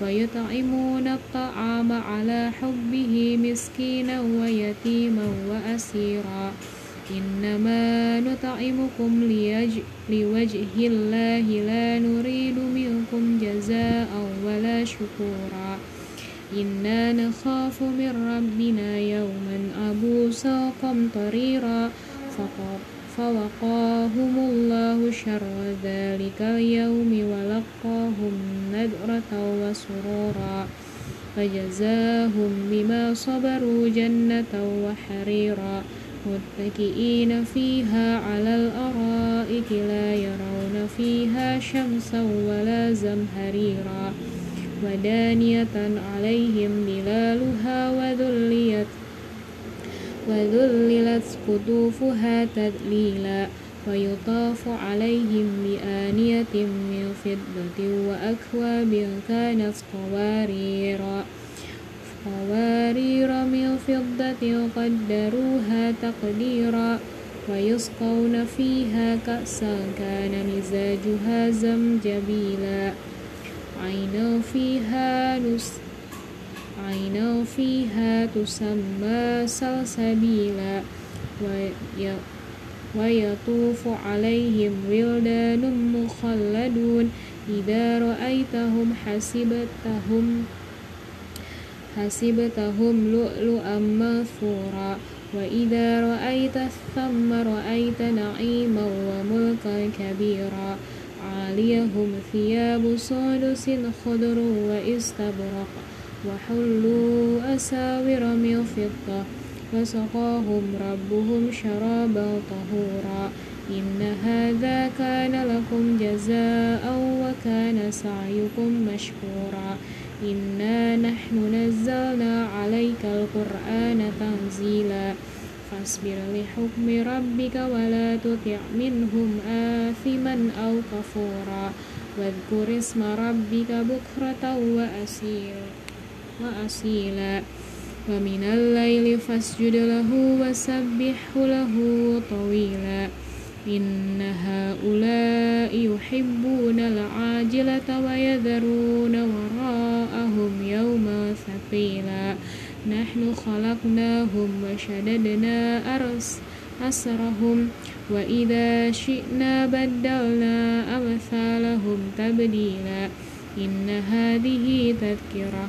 ويطعمون الطعام على حبه مسكينا ويتيما وأسيرا. إنما نطعمكم لوجه الله لا نريد منكم جزاء ولا شكورا. إنا نخاف من ربنا يوما أبوسا قمطريرا فوقاهم الله شر ذلك اليوم ولقاهم نذرة وسرورا فجزاهم بما صبروا جنة وحريرا متكئين فيها على الأرائك لا يرون فيها شمسا ولا زمهريرا ودانية عليهم ظلالها وذليت وذللت قطوفها تذليلا ويطاف عليهم بآنية من فضة وأكواب كانت قواريرا قوارير من فضة قدروها تقديرا ويسقون فيها كأسا كان مزاجها زمجبيلا. عينا فيها نس عينا فيها تسمى سلسبيلا ويطوف عليهم ولدان مخلدون إذا رأيتهم حسبتهم حسبتهم لؤلؤا منثورا وإذا رأيت ثم رأيت نعيما وملكا كبيرا عاليهم ثياب سندس خضر واستبرق وحلوا أساور من فضة وسقاهم ربهم شرابا طهورا. إن هذا كان لكم جزاء وكان سعيكم مشكورا. إنا نحن نزلنا عليك القرآن تنزيلا. فاصبر لحكم ربك ولا تطع منهم آثما أو كفورا. واذكر اسم ربك بكرة وأسيلا وأصيلا ومن الليل فاسجد له وسبحه له طويلا. إن هؤلاء يحبون العاجلة ويذرون وراءهم يوما ثقيلا. نحن خلقناهم وشددنا أرس أسرهم. وإذا شئنا بدلنا أمثالهم تبديلا. إن هذه تذكرة